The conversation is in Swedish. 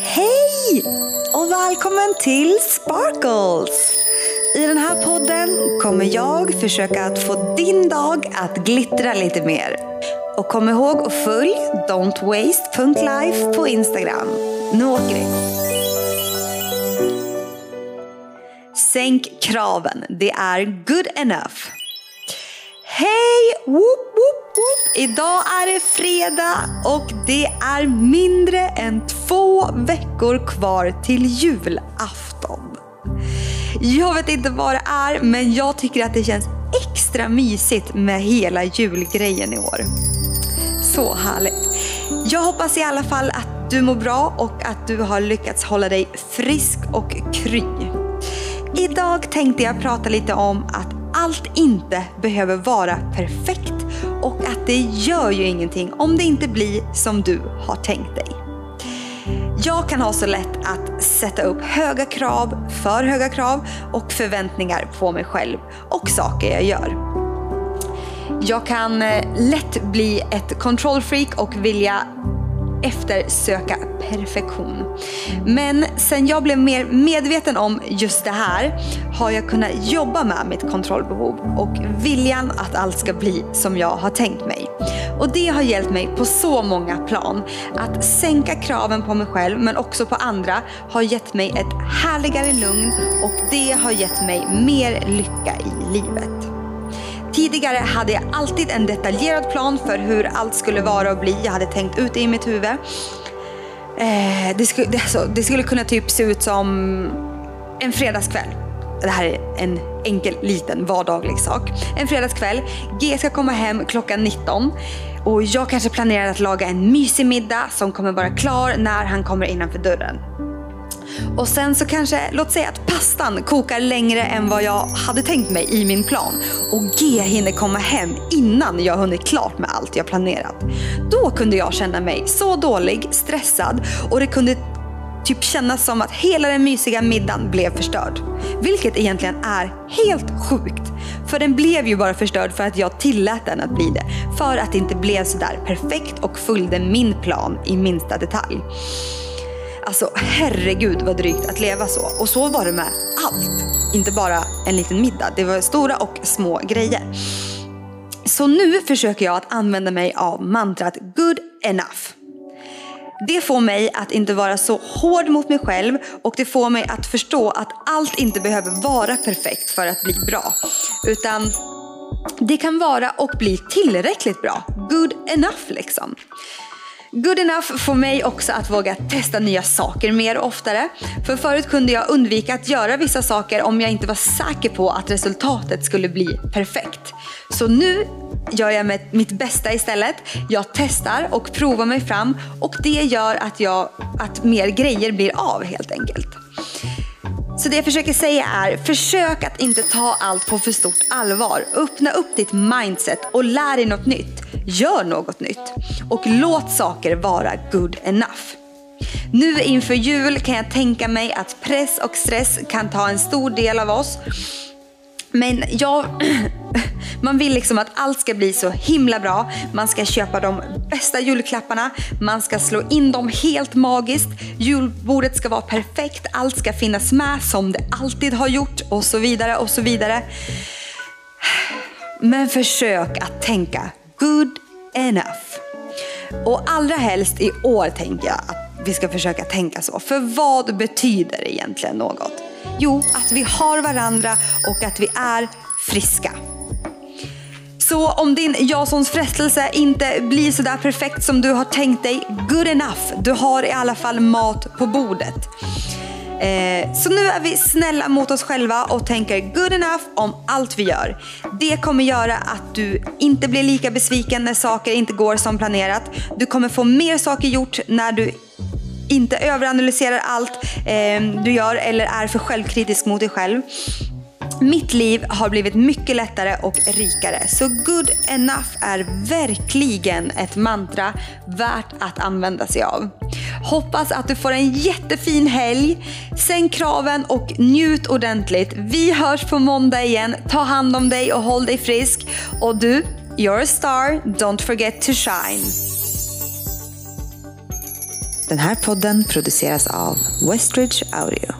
Hej och välkommen till Sparkles! I den här podden kommer jag försöka att få din dag att glittra lite mer. Och kom ihåg att följ don'twaste.life på Instagram. Nu åker vi! Sänk kraven, det är good enough. Hej! Woop, woop, woop. Idag är det fredag och det är mindre än två veckor kvar till julafton. Jag vet inte vad det är, men jag tycker att det känns extra mysigt med hela julgrejen i år. Så härligt. Jag hoppas i alla fall att du mår bra och att du har lyckats hålla dig frisk och kry. Idag tänkte jag prata lite om att allt inte behöver vara perfekt och att det gör ju ingenting om det inte blir som du har tänkt dig. Jag kan ha så lätt att sätta upp höga krav, för höga krav och förväntningar på mig själv och saker jag gör. Jag kan eh, lätt bli ett control freak och vilja eftersöka perfektion. Men sen jag blev mer medveten om just det här har jag kunnat jobba med mitt kontrollbehov och viljan att allt ska bli som jag har tänkt mig. Och det har hjälpt mig på så många plan. Att sänka kraven på mig själv men också på andra har gett mig ett härligare lugn och det har gett mig mer lycka i livet. Tidigare hade jag alltid en detaljerad plan för hur allt skulle vara och bli. Jag hade tänkt ut det i mitt huvud. Eh, det, skulle, det, alltså, det skulle kunna typ se ut som en fredagskväll. Det här är en enkel liten vardaglig sak. En fredagskväll. G ska komma hem klockan 19 och jag kanske planerar att laga en mysig middag som kommer vara klar när han kommer innanför dörren. Och sen så kanske, låt säga att pastan kokar längre än vad jag hade tänkt mig i min plan. Och G hinner komma hem innan jag hunnit klart med allt jag planerat. Då kunde jag känna mig så dålig, stressad och det kunde typ kännas som att hela den mysiga middagen blev förstörd. Vilket egentligen är helt sjukt. För den blev ju bara förstörd för att jag tillät den att bli det. För att det inte blev sådär perfekt och följde min plan i minsta detalj. Alltså herregud vad drygt att leva så. Och så var det med allt. Inte bara en liten middag. Det var stora och små grejer. Så nu försöker jag att använda mig av mantrat good enough. Det får mig att inte vara så hård mot mig själv och det får mig att förstå att allt inte behöver vara perfekt för att bli bra. Utan det kan vara och bli tillräckligt bra. Good enough liksom. Good enough får mig också att våga testa nya saker mer och oftare. För förut kunde jag undvika att göra vissa saker om jag inte var säker på att resultatet skulle bli perfekt. Så nu gör jag mitt bästa istället. Jag testar och provar mig fram och det gör att, jag, att mer grejer blir av helt enkelt. Så det jag försöker säga är, försök att inte ta allt på för stort allvar. Öppna upp ditt mindset och lär dig något nytt. Gör något nytt. Och låt saker vara good enough. Nu inför jul kan jag tänka mig att press och stress kan ta en stor del av oss. Men jag, man vill liksom att allt ska bli så himla bra. Man ska köpa de bästa julklapparna. Man ska slå in dem helt magiskt. Julbordet ska vara perfekt. Allt ska finnas med som det alltid har gjort och så vidare och så vidare. Men försök att tänka good enough. Och allra helst i år tänker jag att vi ska försöka tänka så. För vad betyder egentligen något? Jo, att vi har varandra och att vi är friska. Så om din Jasons frestelse inte blir sådär perfekt som du har tänkt dig, good enough. Du har i alla fall mat på bordet. Eh, så nu är vi snälla mot oss själva och tänker good enough om allt vi gör. Det kommer göra att du inte blir lika besviken när saker inte går som planerat. Du kommer få mer saker gjort när du inte överanalyserar allt eh, du gör eller är för självkritisk mot dig själv. Mitt liv har blivit mycket lättare och rikare. Så good enough är verkligen ett mantra värt att använda sig av. Hoppas att du får en jättefin helg. Sänk kraven och njut ordentligt. Vi hörs på måndag igen. Ta hand om dig och håll dig frisk. Och du, you're a star. Don't forget to shine. Den här podden produceras av Westridge Audio.